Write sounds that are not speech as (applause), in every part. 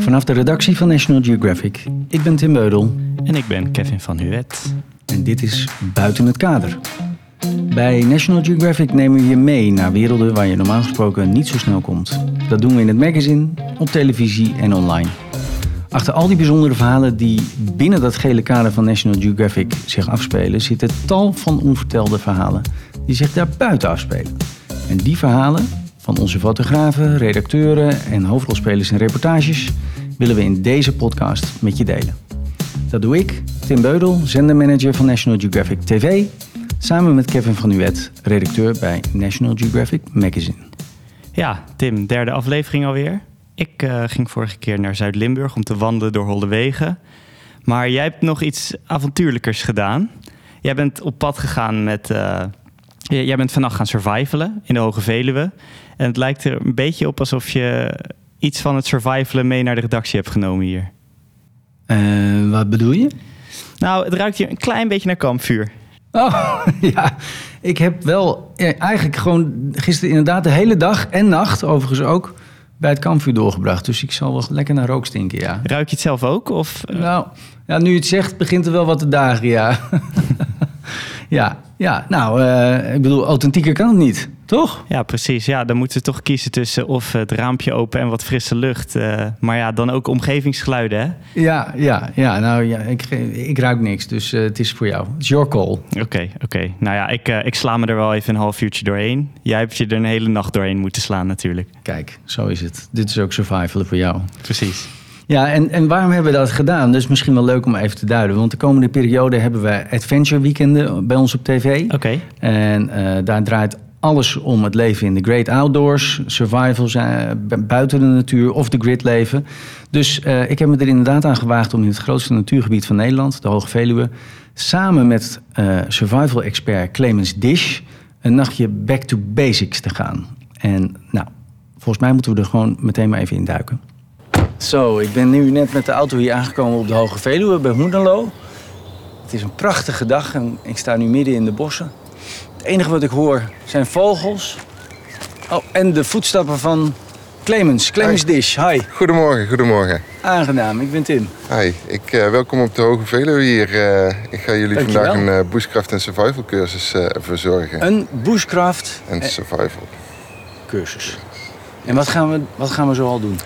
Vanaf de redactie van National Geographic. Ik ben Tim Beudel. En ik ben Kevin van Huet. En dit is Buiten het Kader. Bij National Geographic nemen we je mee naar werelden waar je normaal gesproken niet zo snel komt. Dat doen we in het magazine, op televisie en online. Achter al die bijzondere verhalen die binnen dat gele kader van National Geographic zich afspelen, zitten tal van onvertelde verhalen die zich daar buiten afspelen. En die verhalen van onze fotografen, redacteuren en hoofdrolspelers in reportages willen we in deze podcast met je delen. Dat doe ik, Tim Beudel, zendermanager van National Geographic TV, samen met Kevin van Nuet, redacteur bij National Geographic Magazine. Ja, Tim, derde aflevering alweer. Ik uh, ging vorige keer naar Zuid-Limburg om te wandelen door Holde Wegen. Maar jij hebt nog iets avontuurlijkers gedaan. Jij bent op pad gegaan met. Uh, jij bent vannacht gaan survivalen in de Hoge Veluwe. En het lijkt er een beetje op alsof je iets van het survivalen mee naar de redactie hebt genomen hier. Uh, wat bedoel je? Nou, het ruikt hier een klein beetje naar kampvuur. Oh, (laughs) ja. Ik heb wel eigenlijk gewoon gisteren inderdaad de hele dag en nacht, overigens ook, bij het kampvuur doorgebracht. Dus ik zal wel lekker naar rook stinken, ja. Ruik je het zelf ook? Of, uh... Nou, ja, nu je het zegt, begint er wel wat te dagen, ja. (laughs) ja, ja, nou, uh, ik bedoel, authentieker kan het niet. Toch? Ja, precies. Ja, dan moeten we toch kiezen tussen of het raampje open en wat frisse lucht. Uh, maar ja, dan ook omgevingsgeluiden, hè? Ja, ja, ja. Nou ja, ik, ik ruik niks, dus uh, het is voor jou. Het is your call. Oké, okay, oké. Okay. Nou ja, ik, ik sla me er wel even een half uurtje doorheen. Jij hebt je er een hele nacht doorheen moeten slaan natuurlijk. Kijk, zo is het. Dit is ook survival voor jou. Precies. Ja, en, en waarom hebben we dat gedaan? Dat is misschien wel leuk om even te duiden. Want de komende periode hebben we adventure weekenden bij ons op tv. Oké. Okay. En daar draait alles om het leven in de great outdoors, survival zijn, buiten de natuur of de grid leven. Dus uh, ik heb me er inderdaad aan gewaagd om in het grootste natuurgebied van Nederland, de Hoge Veluwe, samen met uh, survival expert Clemens Dish een nachtje back to basics te gaan. En nou, volgens mij moeten we er gewoon meteen maar even in duiken. Zo, ik ben nu net met de auto hier aangekomen op de Hoge Veluwe bij Hoenderloo. Het is een prachtige dag en ik sta nu midden in de bossen. Het enige wat ik hoor zijn vogels. Oh, en de voetstappen van Clemens. Clemens hi. Dish, hi. Goedemorgen, goedemorgen. Aangenaam, ik ben Tim. Hi, ik, uh, welkom op de Hoge Veluwe hier. Uh, ik ga jullie vandaag een uh, bushcraft en survival cursus verzorgen. Een bushcraft en survival cursus. En wat gaan we, wat gaan we zo al doen?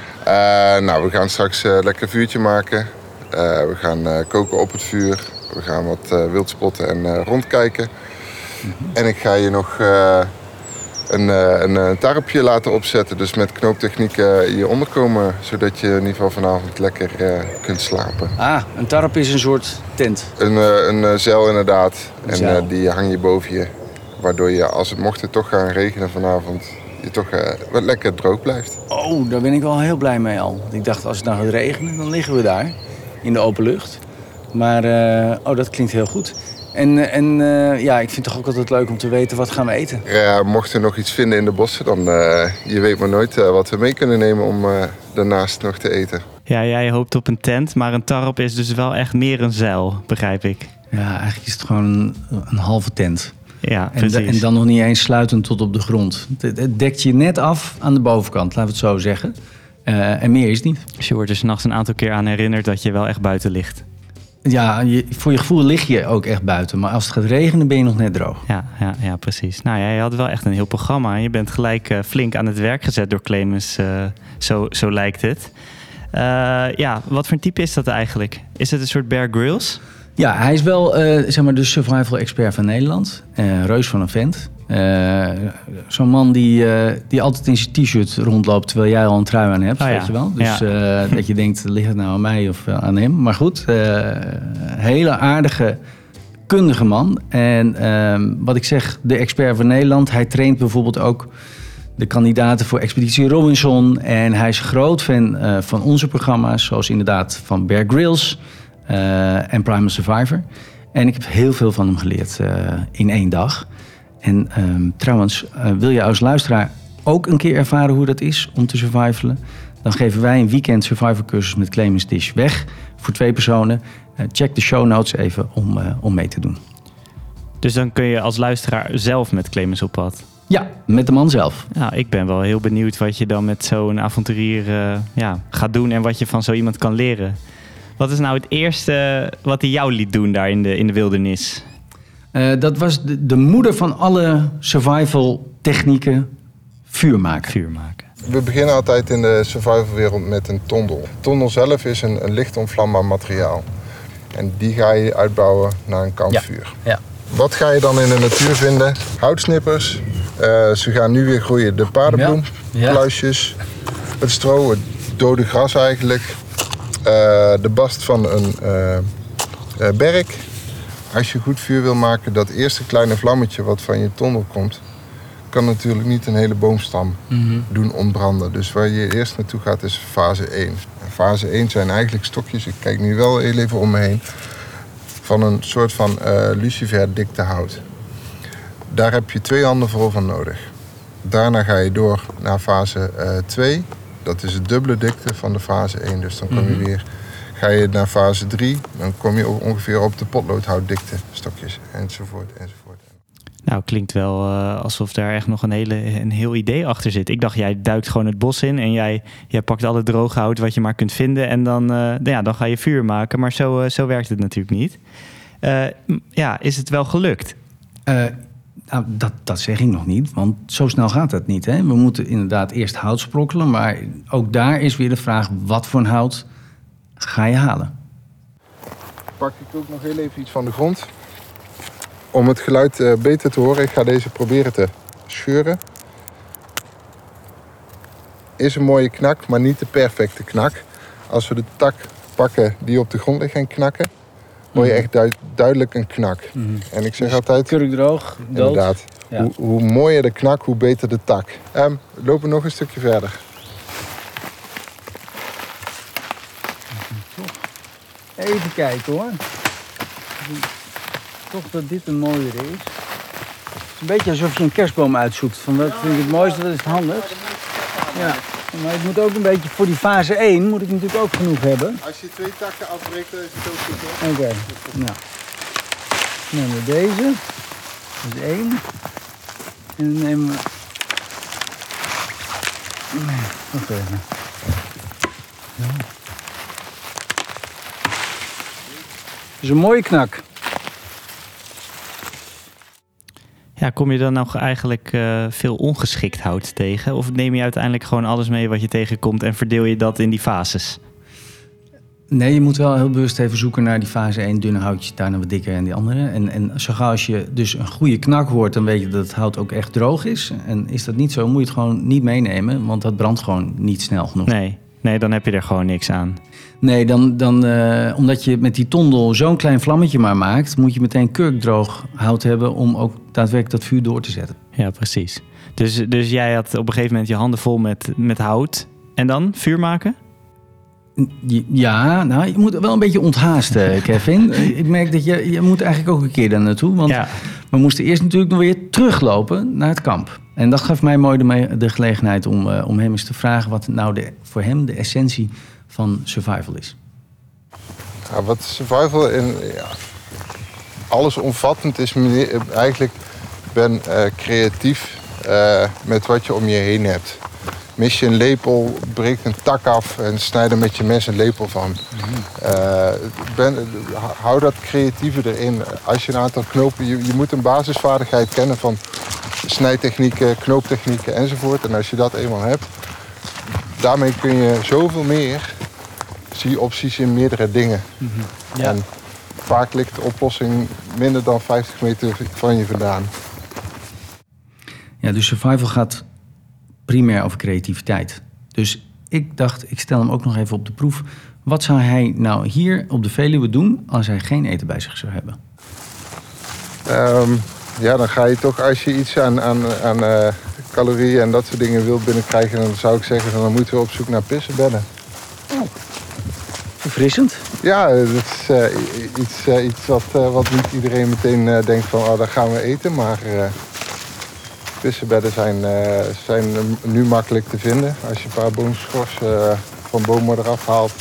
Nou, we gaan straks lekker een vuurtje maken. we gaan koken op het vuur. We gaan wat wild spotten en rondkijken. En ik ga je nog een, een, een, tarpje laten opzetten. Dus met knooptechniek je onderkomen. Zodat je in ieder geval vanavond lekker kunt slapen. Ah, een tarp is een soort tent? Een, een zeil inderdaad. Een en zeil. die hang je boven je. Waardoor je, als het mocht het toch gaan regenen vanavond... je toch wat lekker droog blijft. Oh, daar ben ik wel heel blij mee al. Ik dacht, als het nou gaat regenen, dan liggen we daar. In de open lucht. Maar, oh, dat klinkt heel goed. En, en uh, ja, ik vind het toch ook altijd leuk om te weten wat gaan we eten. Ja, mochten we nog iets vinden in de bossen, dan uh, je weet maar nooit uh, wat we mee kunnen nemen om daarnaast nog te eten. Ja, jij hoopt op een tent, maar een tarp is dus wel echt meer een zeil, begrijp ik. Ja, eigenlijk is het gewoon een, een halve tent. Ja, en, en, dan nog niet eens sluitend tot op de grond. Het, dekt je net af aan de bovenkant, laten we het zo zeggen. en meer is het niet. Dus je wordt er s'nachts een aantal keer aan herinnerd dat je wel echt buiten ligt. Ja, je, voor je gevoel lig je ook echt buiten. Maar als het gaat regenen, ben je nog net droog. Ja, ja, ja precies. Nou ja, je had wel echt een heel programma. Je bent gelijk uh, flink aan het werk gezet door Clemens. Uh, zo, zo lijkt het. Ja, wat voor een type is dat eigenlijk? Is het een soort Bear Grylls? Ja, hij is wel zeg maar de survival expert van Nederland. reus van een vent. Uh, Zo'n man die, die altijd in zijn t-shirt rondloopt terwijl jij al een trui aan hebt, oh, weet ja. je wel. Dus ja. dat je denkt, ligt het nou aan mij of aan hem? Maar goed, hele aardige, kundige man. En ehm, wat ik zeg, de expert van Nederland. Hij traint bijvoorbeeld ook de kandidaten voor Expeditie Robinson. En hij is groot fan van onze programma's, zoals inderdaad van Bear Grylls en Primal Survivor. En ik heb heel veel van hem geleerd in één dag. En um, trouwens, uh, wil je als luisteraar ook een keer ervaren hoe dat is om te survivalen? Dan geven wij een weekend survival cursus met Clemens Dish weg voor twee personen. Check de show notes even om, om mee te doen. Dus dan kun je als luisteraar zelf met Clemens op pad? Ja, met de man zelf. Nou, ik ben wel heel benieuwd wat je dan met zo'n avonturier uh, ja, gaat doen en wat je van zo iemand kan leren. Wat is nou het eerste wat hij jou liet doen daar in de, in de wildernis? Uh, dat was de, de, moeder van alle survival technieken, vuur maken. Vuur maken. We beginnen altijd in de survival wereld met een tondel. Tondel zelf is een, een licht onvlambaar materiaal. En die ga je uitbouwen naar een kampvuur. Ja. ja. Wat ga je dan in de natuur vinden? Houtsnippers. Uh, ze gaan nu weer groeien. De paardenbloem, ja. kluisjes, het stro, het dode gras eigenlijk. Uh, de bast van een uh, berk. Als je goed vuur wil maken, dat eerste kleine vlammetje wat van je tondel komt, kan natuurlijk niet een hele boomstam mm -hmm. doen ontbranden. Dus waar je eerst naartoe gaat is fase 1. En fase 1 zijn eigenlijk stokjes, ik kijk nu wel heel even om me heen, van een soort van uh, lucifer dikte hout. Daar heb je twee handen voor van nodig. Daarna ga je door naar fase 2. Dat is het dubbele dikte van de fase 1. Dus dan kom je mm -hmm. weer, ga je naar fase 3. Dan kom je ongeveer op de potloodhoutdikte stokjes. Enzovoort, enzovoort. Nou, klinkt wel uh, alsof daar echt nog een, hele, een heel idee achter zit. Ik dacht, jij duikt gewoon het bos in en jij, jij pakt alle droge hout wat je maar kunt vinden. En dan, uh, ja, dan ga je vuur maken. Maar zo, uh, zo werkt het natuurlijk niet. ja, is het wel gelukt? Nou, dat, dat zeg ik nog niet, want zo snel gaat het niet. Hè? We moeten inderdaad eerst hout sprokkelen, maar ook daar is weer de vraag: wat voor een hout ga je halen? Pak ik ook nog heel even iets van de grond. Om het geluid uh, beter te horen, ik ga deze proberen te scheuren. Is een mooie knak, maar niet de perfecte knak. Als we de tak pakken die op de grond ligt en knakken, hoor je echt du duidelijk een knak. Mm -hmm. En ik zeg dus altijd... Kurkdroog, dood. Inderdaad. Ja. Hoe, hoe, mooier de knak, hoe beter de tak. Um, we lopen nog een stukje verder. Even kijken hoor. Toch dat dit een mooier is. Het is een beetje alsof je een kerstboom uitzoekt. Van wat vind ik het mooiste, dat is het handigst. Ja. Maar ik moet ook een beetje, voor die fase 1 moet ik natuurlijk ook genoeg hebben. Als je twee takken afbreekt, dan is het ook goed Oké, okay. nou. Dan nemen we deze. Dat is één. En dan nemen we... Nee, wacht even. Dat is een mooie knak. Ja, kom je dan nog eigenlijk uh, veel ongeschikt hout tegen? Of neem je uiteindelijk gewoon alles mee wat je tegenkomt en verdeel je dat in die fases? Nee, je moet wel heel bewust even zoeken naar die fase 1 dunne houtjes, daarna wat dikker en die andere. En, en zo gauw als je dus een goede knak hoort, dan weet je dat het hout ook echt droog is. En is dat niet zo, moet je het gewoon niet meenemen, want dat brandt gewoon niet snel genoeg. Nee, nee dan heb je er gewoon niks aan. Nee, dan, dan, uh, omdat je met die tondel zo'n klein vlammetje maar maakt, moet je meteen kurkdroog hout hebben om ook daadwerkelijk dat vuur door te zetten. Ja, precies. Dus, dus jij had op een gegeven moment je handen vol met, met hout en dan vuur maken? Ja, nou, je moet wel een beetje onthaasten, (laughs) Kevin. Ik merk dat je, je moet eigenlijk ook een keer daar naartoe. Want ja. we moesten eerst natuurlijk nog weer teruglopen naar het kamp. En dat gaf mij mooi de, de gelegenheid om, uh, om hem eens te vragen... wat nou de, voor hem de essentie van survival is. Ja, wat survival in... Ja, allesomvattend is eigenlijk... ben uh, creatief uh, met wat je om je heen hebt mis je een lepel, breek een tak af en snijd er met je mes een lepel van. Uh, ben, hou dat creatieve erin. Als je een aantal knopen, je, je, moet een basisvaardigheid kennen van snijtechnieken, knooptechnieken enzovoort. En als je dat eenmaal hebt, daarmee kun je zoveel meer. Zie opties in meerdere dingen. Mm -hmm. ja. En vaak ligt de oplossing minder dan 50 meter van je vandaan. Ja, dus survival gaat primair over creativiteit. Dus ik dacht, ik stel hem ook nog even op de proef. Wat zou hij nou hier op de Veluwe doen als hij geen eten bij zich zou hebben? Um, ja, dan ga je toch, als je iets aan, aan, aan uh, calorieën en dat soort dingen wilt binnenkrijgen, dan zou ik zeggen, dan moeten we op zoek naar pissenbedden. Oh. Verfrissend. Ja, dat is uh, iets, uh, iets wat, wat niet iedereen meteen denkt van, oh, daar gaan we eten. Maar Vissenbedden zijn, uh, zijn nu makkelijk te vinden. Als je een paar boomschors uh, van bomen eraf haalt,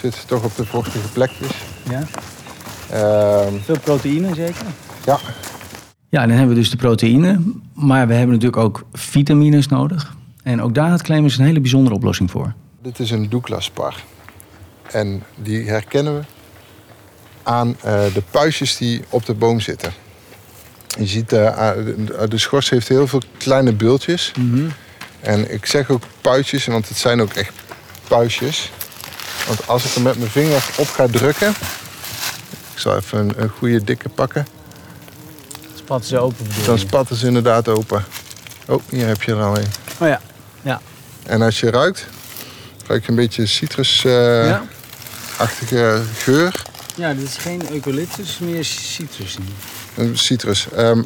zitten ze toch op de vochtige plekjes. Ja. Uh, Veel proteïne zeker? Ja. Ja, dan hebben we dus de proteïne. Maar we hebben natuurlijk ook vitamines nodig. En ook daar had Clemens een hele bijzondere oplossing voor. Dit is een Douglas-par. En die herkennen we aan eh, de puistjes die op de boom zitten. Je ziet, eh, de- de schors heeft heel veel kleine bultjes. En ik zeg ook puistjes, want het zijn ook echt puistjes. Want als ik er met mijn vinger op ga drukken... Ik zal even een, een goede dikke pakken. Spat ze open. Dan spatten ze inderdaad open. Oh, hier heb je er al een. Oh ja. Ja. En als je ruikt, ruik je een beetje citrusachtige ja. Geur. Ja, dit is geen eucalyptus, meer citrus. Een citrus. Ehm,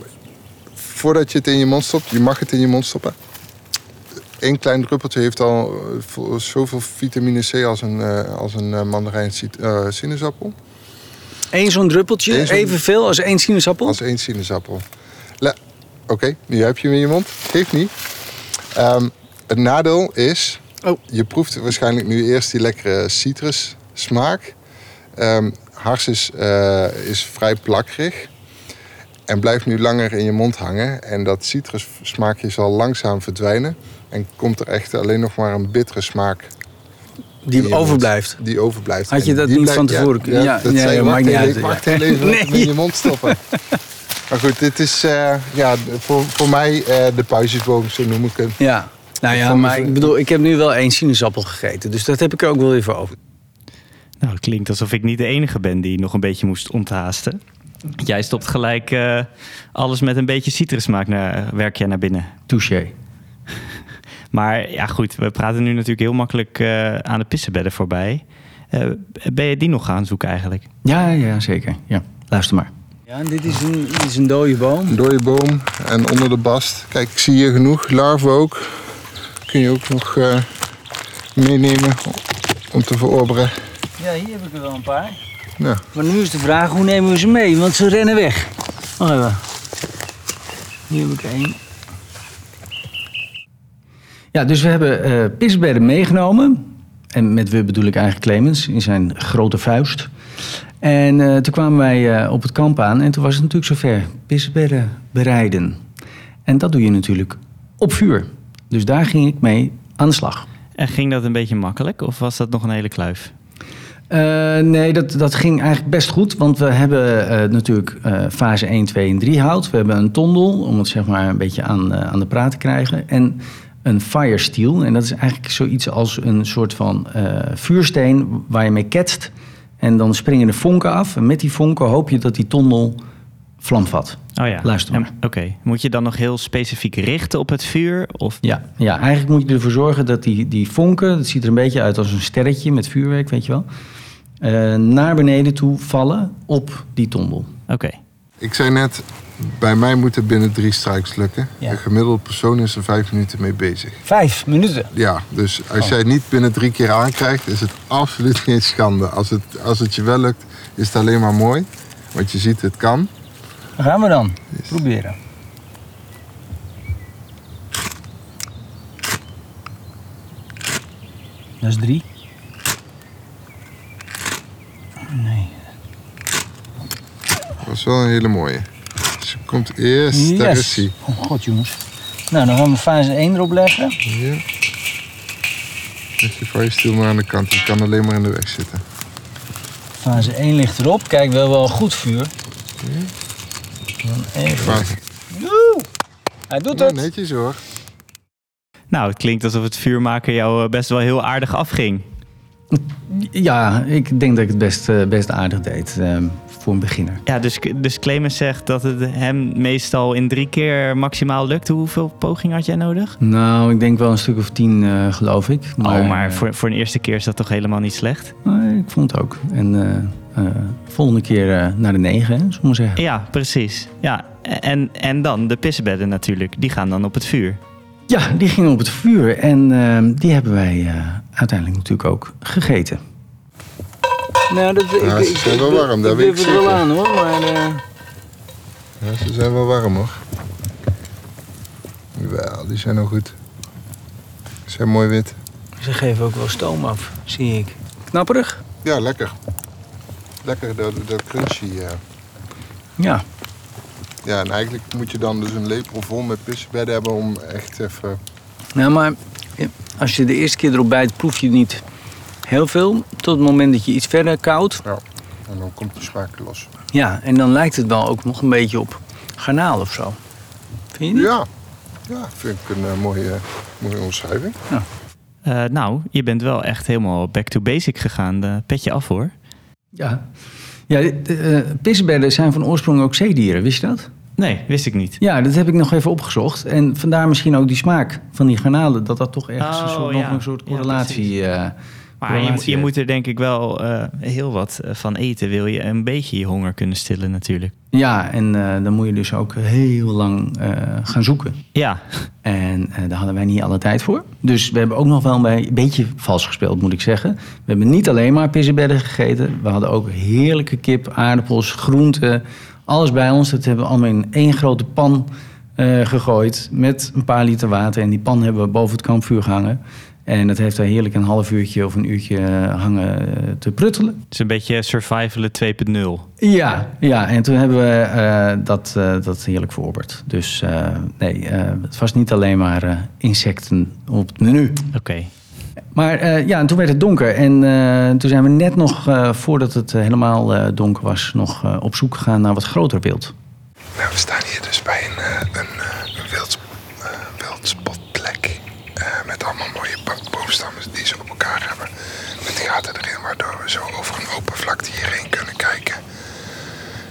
voordat je het in je mond stopt, je mag het in je mond stoppen. Eén klein druppeltje heeft al eh, zoveel vitamine C als een, eh, als een eh, mandarijn sinaasappel. Eén zo'n druppeltje, Eén evenveel als één sinaasappel? Als één sinaasappel. Oké, nu heb je hem in je mond. Geeft niet. Ehm, het nadeel is, Oh. je proeft waarschijnlijk nu eerst die lekkere citrus smaak. Ehm hars is, eh, is vrij plakkerig. En blijft nu langer in je mond hangen. En dat citrus smaakje zal langzaam verdwijnen. En komt er echt alleen nog maar een bittere smaak Die mond. overblijft. Die overblijft. Had je dat niet van tevoren kunnen- ja, dat ja, zei je, ja, maakt niet uit, ja. Nee. (laughs) in je mond stoppen. Maar goed, dit is eh, ja, voor, voor mij eh, de puistjesboom, zo noem ik het. Ja. Nou ja, maar ik bedoel, ik heb nu wel één sinaasappel gegeten. Dus dat heb ik er ook wel even over. Nou, het klinkt alsof ik niet de enige ben die nog een beetje moest onthaasten. Jij stopt gelijk eh, alles met een beetje citrusmaak naar, werk jij naar binnen. Touché. (laughs) Maar ja, goed, we praten nu natuurlijk heel makkelijk eh, aan de pissenbedden voorbij. Eh, ben je die nog gaan zoeken eigenlijk? Ja, ja, zeker. Ja, luister maar. Ja, en dit is een, dit is een dode boom. Een dode boom en onder de bast. Kijk, ik zie hier genoeg. Larven ook. Kun je ook nog eh, meenemen om te verorberen. Ja, hier heb ik er wel een paar. Ja. Maar nu is de vraag, hoe nemen we ze mee? Want ze rennen weg. Wacht even. Hier heb ik één. Ja, dus we hebben eh pisbedden meegenomen. En met we bedoel ik eigenlijk Clemens in zijn grote vuist. En eh, toen kwamen wij eh, op het kamp aan en toen was het natuurlijk zover. Pisbedden bereiden. En dat doe je natuurlijk op vuur. Dus daar ging ik mee aan de slag. En ging dat een beetje makkelijk of was dat nog een hele kluif? Eh, nee, dat, dat ging eigenlijk best goed. Want we hebben eh, natuurlijk eh, fase 1, 2 en 3 hout. We hebben een tondel, om het zeg maar een beetje aan, aan de praat te krijgen. En een fire steel. En dat is eigenlijk zoiets als een soort van vuursteen waar je mee ketst. En dan springen de vonken af. En met die vonken hoop je dat die tondel vlam vat. Oh ja. Luister maar. Oké, moet je dan nog heel specifiek richten op het vuur? Of... Ja, ja, eigenlijk moet je ervoor zorgen dat die, die vonken, het ziet er een beetje uit als een sterretje met vuurwerk, weet je wel, eh, naar beneden toe vallen op die tondel. Oké. Ik zei net, bij mij moet het binnen drie strikes lukken. Ja. Een gemiddelde persoon is er vijf minuten mee bezig. Vijf minuten. Ja, dus als jij het niet binnen drie keer aankrijgt, is het absoluut (laughs) geen schande. Als het, als het je wel lukt, is het alleen maar mooi. Want je ziet, het kan. Gaan we dan. Proberen. Dat is drie. Nee. Dat was wel een hele mooie. Dus er komt eerst, daar is hij. Oh god jongens. Nou, dan gaan we fase 1 erop leggen. Hier. Leg je vuiststiel maar aan de kant, die kan alleen maar in de weg zitten. Fase 1 ligt erop. Kijk, we hebben wel goed vuur. Dan even. Woe! Hij doet Nou, het. netjes hoor. Nou, het klinkt alsof het vuurmaken jou eh, best wel heel aardig afging. Ja, ik denk dat ik het best, eh, best aardig deed eh, voor een beginner. Ja, dus, dus Clemens zegt dat het hem meestal in drie keer maximaal lukt. Hoeveel pogingen had jij nodig? Nou, ik denk wel een stuk of tien, eh, geloof ik. oh, maar eh, voor, voor een eerste keer is dat toch helemaal niet slecht? ik vond het ook. En volgende keer naar de negen, hè, zullen we maar zeggen. Ja, precies. Ja, en, en dan de pissebedden natuurlijk. Die gaan dan op het vuur. Ja, die gingen op het vuur en eh, die hebben wij eh, uiteindelijk natuurlijk ook gegeten. Nou, dat, ik, Ja, ze zijn wel warm, dat weet ik het wel zeker. aan hoor, maar... eh, Ja, ze zijn wel warm hoor. Wel, die zijn nog goed. Ze zijn mooi wit. ze geven ook wel stoom af, zie ik. Knapperig? Ja, lekker. Lekker, dat, dat crunchy. eh. Ja. Ja, en eigenlijk moet je dan dus een lepel vol met pissebedden hebben om echt even... Nou, maar als je de eerste keer erop bijt, proef je niet heel veel. Tot het moment dat je iets verder koudt. Ja, en dan komt de smaak los. Ja, en dan lijkt het wel ook nog een beetje op garnaal of zo. Vind je niet? Ja, ja vind ik een eh, mooie, mooie omschrijving. Eh, nou, je bent wel echt helemaal back to basic gegaan. De petje af hoor. Ja. Ja, de, eh, pissebedden zijn van oorsprong ook zeedieren, wist je dat? Nee, wist ik niet. Ja, dat heb ik nog even opgezocht. En vandaar misschien ook die smaak van die garnalen. Dat dat toch ergens een Oh, soort, ja. nog een soort Ja, correlatie... eh, Maar je, moet er denk ik wel eh, heel wat eh, van eten. Wil je een beetje je honger kunnen stillen natuurlijk. Ja, en eh, dan moet je dus ook heel lang gaan zoeken. Ja, En daar hadden wij niet alle tijd voor. Dus we hebben ook nog wel een beetje vals gespeeld, moet ik zeggen. We hebben niet alleen maar pissebedden gegeten. We hadden ook heerlijke kip, aardappels, groenten. Alles bij ons. Dat hebben we allemaal in één grote pan gegooid. Met een paar liter water. En die pan hebben we boven het kampvuur gehangen. En dat heeft daar heerlijk een half uurtje of een uurtje eh, hangen eh, te pruttelen. het is een beetje survivalen 2.0. Ja, ja, en toen hebben we eh, dat, eh, dat heerlijk verorberd. Dus eh, nee, eh, het was niet alleen maar eh, insecten op het menu. Oké. Maar eh, ja, en toen werd het donker. En eh, toen zijn we net nog, eh, voordat het helemaal eh, donker was, nog eh, op zoek gegaan naar wat groter wild. Nou, we staan hier dus bij een, eh, een, eh, een wild, wildspotplek. eh, met allemaal boomstammen die ze op elkaar hebben. Met gaten erin, waardoor we zo over een open vlakte hierheen kunnen kijken.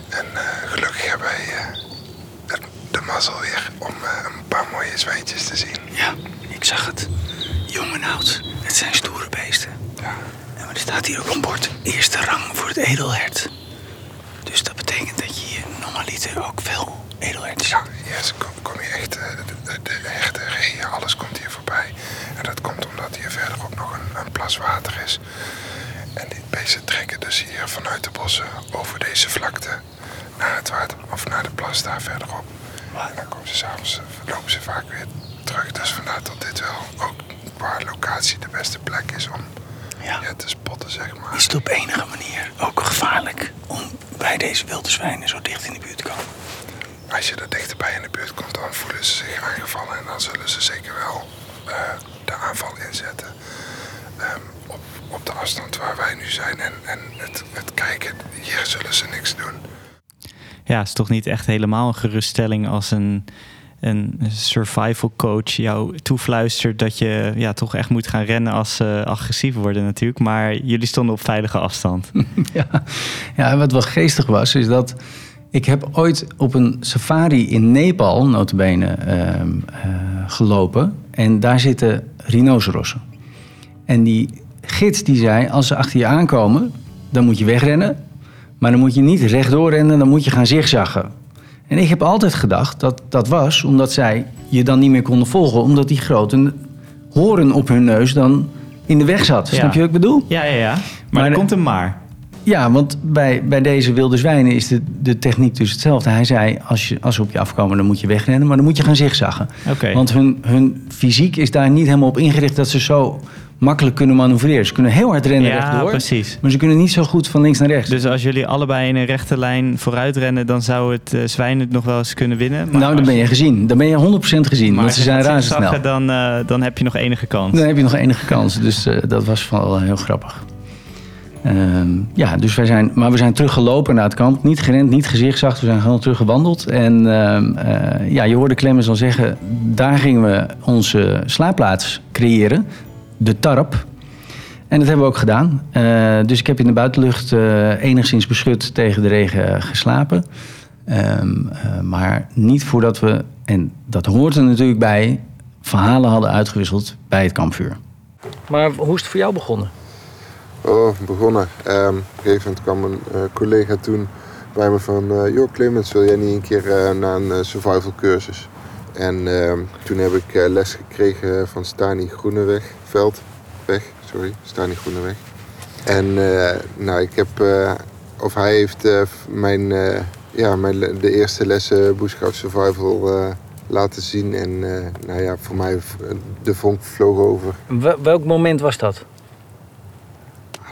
En eh, gelukkig hebben wij eh, de, mazzel weer om eh, een paar mooie zwijntjes te zien. Ja, ik zag het. Jong en oud. Het zijn stoere beesten. Ja. En er staat hier ook een bord. Eerste rang voor het edelhert. Dus dat betekent dat je hier normaliter ook veel edelherten ziet. Ja, is- kom, kom je echt, de, de, de herten, alles komt hier voorbij. En dat komt omdat hier verderop nog een, plas water is. En die beesten trekken dus hier vanuit de bossen over deze vlakte naar het water, of naar de plas daar verderop. En dan komen ze s'avonds, lopen ze vaak weer terug. Dus vandaar dat dit wel ook qua locatie de beste plek is om Ja. ja, te spotten, zeg maar. Is het op enige manier ook gevaarlijk om bij deze wilde zwijnen zo dicht in de buurt te komen? Als je er dichterbij in de buurt komt, dan voelen ze zich aangevallen. En dan zullen ze zeker wel eh, de aanval inzetten. Ehm, op, op de afstand waar wij nu zijn. En, en het, het kijken, hier zullen ze niks doen. Ja, het is toch niet echt helemaal een geruststelling als een, een survival coach jou toefluistert dat je ja, toch echt moet gaan rennen als ze agressief worden natuurlijk. Maar jullie stonden op veilige afstand. (laughs) Ja. ja, en wat wel geestig was, is dat ik heb ooit op een safari in Nepal, notabene, ehm eh, gelopen. En daar zitten rhinocerossen. En die gids die zei, als ze achter je aankomen, dan moet je wegrennen. Maar dan moet je niet rechtdoor rennen, dan moet je gaan zigzaggen. En ik heb altijd gedacht dat dat was omdat zij je dan niet meer konden volgen. Omdat die grote horen op hun neus dan in de weg zat. Ja. Snap je wat ik bedoel? Ja, ja, ja. Maar, Maar er komt een maar. Ja, want bij, bij deze wilde zwijnen is de, de techniek dus hetzelfde. Hij zei, als, je, als ze op je afkomen, dan moet je wegrennen. Maar dan moet je gaan zigzaggen. Oké. Want hun, hun fysiek is daar niet helemaal op ingericht... dat ze zo makkelijk kunnen manoeuvreren. Ze kunnen heel hard rennen Ja, rechtdoor. precies. Maar ze kunnen niet zo goed van links naar rechts. Dus als jullie allebei in een rechte lijn vooruit rennen, dan zou het eh, zwijn het nog wel eens kunnen winnen. Maar nou, dan ben je gezien. Dan ben je 100% gezien. maar want ze zijn razendsnel. zigzaggen, Dan, eh, dan heb je nog enige kans. Dan heb je nog enige kans. Dus eh, dat was wel heel grappig. Ehm, ja, dus wij zijn, maar we zijn teruggelopen naar het kamp. Niet gerend, niet gezichtszacht. We zijn gewoon teruggewandeld. En ehm, eh, ja, je hoorde Clemens al zeggen... daar gingen we onze slaapplaats creëren. De tarp. En dat hebben we ook gedaan. Eh, dus ik heb in de buitenlucht eh, enigszins beschut tegen de regen geslapen. Ehm, eh, maar niet voordat we, en dat hoort er natuurlijk bij... verhalen hadden uitgewisseld bij het kampvuur. Maar hoe is het voor jou begonnen? Oh, begonnen. Ehm, op een gegeven moment kwam een eh, collega toen bij me van... eh joh Clemens, wil jij niet een keer eh, naar een survival cursus? En ehm, toen heb ik les gekregen van Stani Groeneweg. Veld, weg, sorry. Stani Groeneweg. En nou, ik heb... of hij heeft mijn, ja, mijn, de eerste lessen Bushcraft Survival laten zien. En nou ja, voor mij de vonk vloog over. welk moment was dat?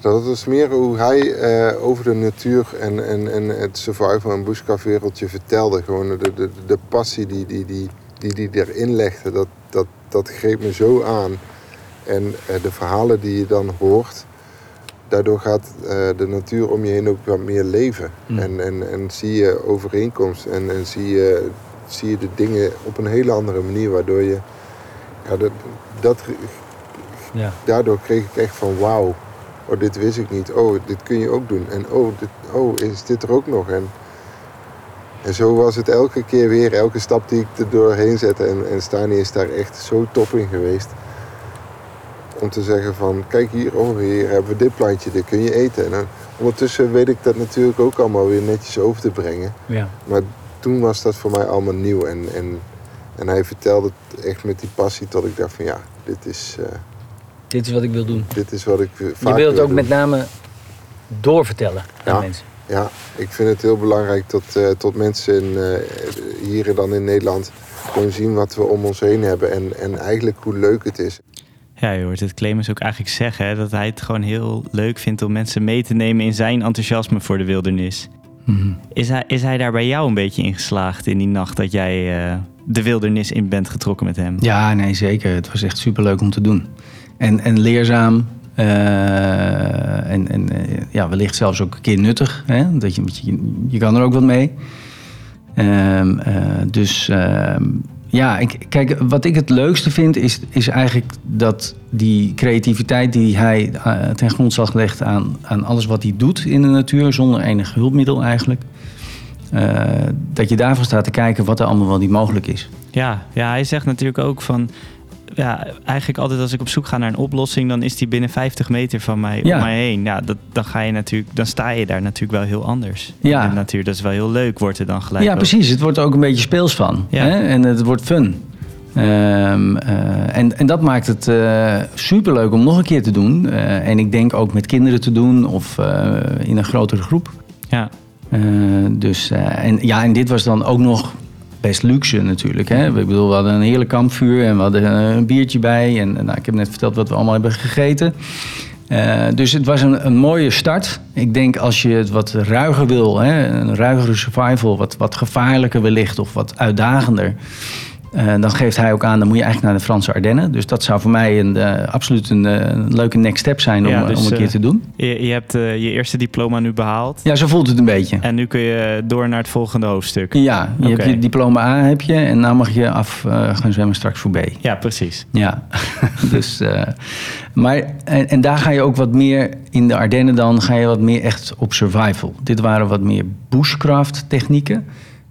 Dat is meer hoe hij eh, over de natuur en, en, en het survival en bushcraft wereldje vertelde. Gewoon de, de, de passie die die, die, die, die erin legde, dat, dat, dat greep me zo aan. En eh, de verhalen die je dan hoort, daardoor gaat eh, de natuur om je heen ook wat meer leven. Mm. En, en, en zie je overeenkomst en, en zie, je, zie je de dingen op een hele andere manier, waardoor je... Ja, dat, dat, Ja. daardoor kreeg ik echt van wauw, oh, dit wist ik niet. Oh, dit kun je ook doen. En oh, dit, oh is dit er ook nog? En, en zo was het elke keer weer, elke stap die ik er doorheen zette. En, en Stani is daar echt zo top in geweest. Om te zeggen van, kijk hier, oh, hier hebben we dit plantje, dit kun je eten. En dan, ondertussen weet ik dat natuurlijk ook allemaal weer netjes over te brengen. Ja. Maar toen was dat voor mij allemaal nieuw. En, en, en hij vertelde het echt met die passie tot ik dacht van ja, dit is, eh, Dit is wat ik wil doen. dit is wat ik eh, Je vaak wilt het ook doen. met name doorvertellen aan Ja. mensen. Ja, ik vind het heel belangrijk dat, eh, tot mensen in, eh, hier dan in Nederland gewoon zien wat we om ons heen hebben. En, en eigenlijk hoe leuk het is. Ja, je hoort het Clemens ook eigenlijk zeggen hè, dat hij het gewoon heel leuk vindt om mensen mee te nemen in zijn enthousiasme voor de wildernis. Mhm. Is hij, is hij daar bij jou een beetje in geslaagd in die nacht dat jij eh, de wildernis in bent getrokken met hem? Ja, nee, zeker. Het was echt superleuk om te doen. En, en leerzaam. eh, en en eh, ja, wellicht zelfs ook een keer nuttig. Hè? Dat je, je, je kan er ook wat mee. Ehm, eh, dus ehm, ja, ik, kijk, wat ik het leukste vind is, is eigenlijk dat die creativiteit die hij ten grondslag legt aan, aan alles wat hij doet in de natuur, zonder enig hulpmiddel eigenlijk. dat je daarvan staat te kijken wat er allemaal wel niet mogelijk is. Ja, ja, hij zegt natuurlijk ook van. Ja, eigenlijk altijd als ik op zoek ga naar een oplossing, dan is die binnen 50 meter van mij Ja. om mij heen. Ja, dat, dan ga je natuurlijk, dan sta je daar natuurlijk wel heel anders. Ja. In de natuur, dat is wel heel leuk, wordt er dan gelijk. Ja, ook. precies. Het wordt er ook een beetje speels van. Ja. Hè? En het wordt fun. Ehm, eh, en, en dat maakt het eh superleuk om nog een keer te doen. Eh, en ik denk ook met kinderen te doen of in een grotere groep. Ja, dus, en, ja, en dit was dan ook nog best luxe natuurlijk. Hè? Ik bedoel, we hadden een heerlijk kampvuur en we hadden eh, een biertje bij. En nou, ik heb net verteld wat we allemaal hebben gegeten. Eh, dus het was een, een mooie start. Ik denk als je het wat ruiger wil, hè, een ruigere survival, wat, wat gevaarlijker wellicht of wat uitdagender. Eh, dan geeft hij ook aan, dan moet je eigenlijk naar de Franse Ardennen. Dus dat zou voor mij een, eh, absoluut een, eh, een leuke next step zijn om, Ja, dus, om een keer te doen. je, je hebt je eerste diploma nu behaald. Ja, zo voelt het een beetje. En nu kun je door naar het volgende hoofdstuk. Ja, je hebt je diploma A heb je en nou mag je af gaan zwemmen straks voor B. Ja, precies. Ja, (laughs) dus, maar en, en daar ga je ook wat meer in de Ardennen dan ga je wat meer echt op survival. Dit waren wat meer bushcraft technieken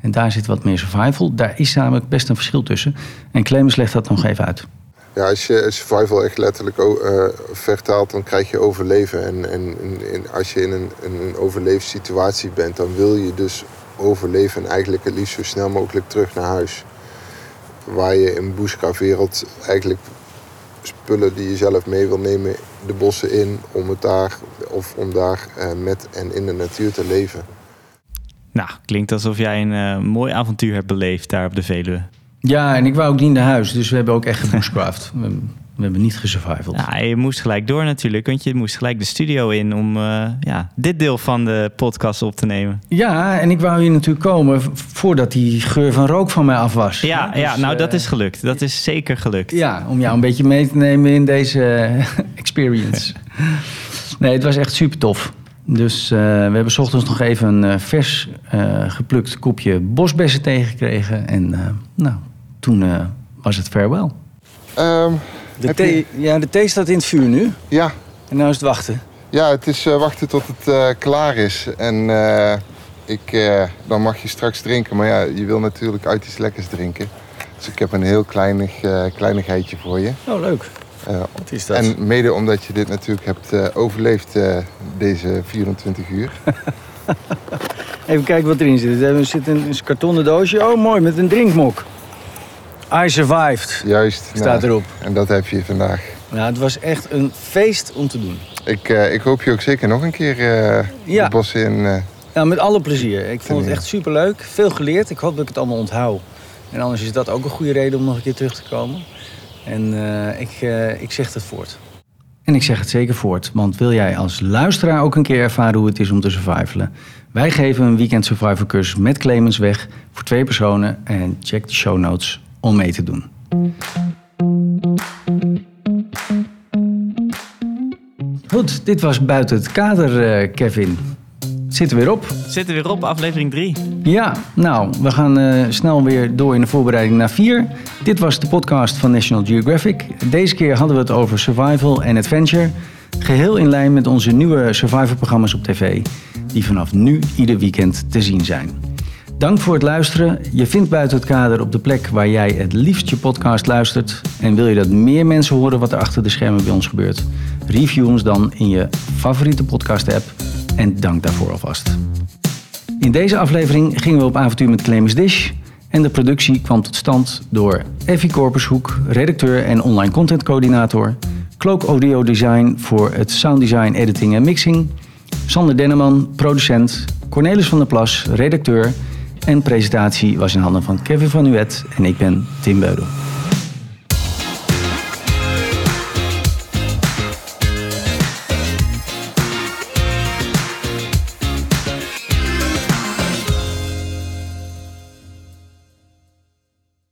en daar zit wat meer survival. Daar is namelijk best een verschil tussen. En Clemens legt dat nog even uit. Ja, als je survival echt letterlijk eh, vertaalt, dan krijg je overleven. En, en, als je in een, een bent, dan wil je dus overleven en eigenlijk het liefst zo snel mogelijk terug naar huis. Waar je in bushcraft-wereld eigenlijk spullen die je zelf mee wil nemen de bossen in om het daar of om daar eh, met en in de natuur te leven. Nou, klinkt alsof jij een eh, mooi avontuur hebt beleefd daar op de Veluwe. Ja, en ik wou ook niet naar huis, dus we hebben ook echt gebushcraft. (laughs) we, hebben- we hebben niet gesurvivald. Ja, je moest gelijk door natuurlijk, want je moest gelijk de studio in om eh, ja, dit deel van de podcast op te nemen. Ja, en ik wou hier natuurlijk komen voordat die geur van rook van mij af was. Ja, Dus, ja nou dat eh, is gelukt. Dat is zeker gelukt. Ja, om jou een beetje mee te nemen in deze (laughs) experience. (laughs) Nee, het was echt super tof. Dus eh, we hebben 's ochtends nog even een eh, vers eh, geplukt kopje bosbessen tegengekregen. En eh, nou, toen eh, was het farewell. Ehm, De thee, ja, de thee staat in het vuur nu. ja, En nou is het wachten. Ja, het is eh, wachten tot het eh, klaar is. En eh, ik, eh, dan mag je straks drinken. Maar ja, je wil natuurlijk uit iets lekkers drinken. Dus ik heb een heel kleinig, eh, kleinigheidje voor je. Oh, leuk. Wat is dat? en mede omdat je dit natuurlijk hebt eh, overleefd eh, deze 24 uur. (laughs) Even kijken wat erin zit. Er zit een, een kartonnen doosje. Oh, mooi, met een drinkmok. I survived, Juist. staat nou, erop. En dat heb je vandaag. Nou, het was echt een feest om te doen. Ik, eh, ik hoop je ook zeker nog een keer eh Ja. de bossen in. eh, Nou, met alle plezier. Ik vond het Ja. echt superleuk. Veel geleerd. Ik hoop dat ik het allemaal onthoud. En anders is dat ook een goede reden om nog een keer terug te komen. En eh, ik, eh, ik zeg het voort. En ik zeg het zeker voort, want wil jij als luisteraar ook een keer ervaren hoe het is om te survivalen? Wij geven een weekend survival cursus met Clemens weg voor twee personen en check de show notes om mee te doen. Goed, dit was buiten het kader, eh, Kevin. Zitten we weer op. Zitten weer op, aflevering 3. Ja, nou, we gaan eh, snel weer door in de voorbereiding naar 4. Dit was de podcast van National Geographic. Deze keer hadden we het over survival en adventure. Geheel in lijn met onze nieuwe survival-programma's op tv, die vanaf nu ieder weekend te zien zijn. Dank voor het luisteren. Je vindt buiten het kader op de plek waar jij het liefst je podcast luistert. En wil je dat meer mensen horen wat er achter de schermen bij ons gebeurt? Review ons dan in je favoriete podcast-app. En dank daarvoor alvast. In deze aflevering gingen we op avontuur met Clemens Dish. En de productie kwam tot stand door Effie Korpershoek, redacteur en online contentcoördinator. Cloak Audio Design voor het sounddesign, editing en mixing. Sander Denneman, producent. Cornelis van der Plas, redacteur. En presentatie was in handen van Kevin van Nuet en ik ben Tim Beudel.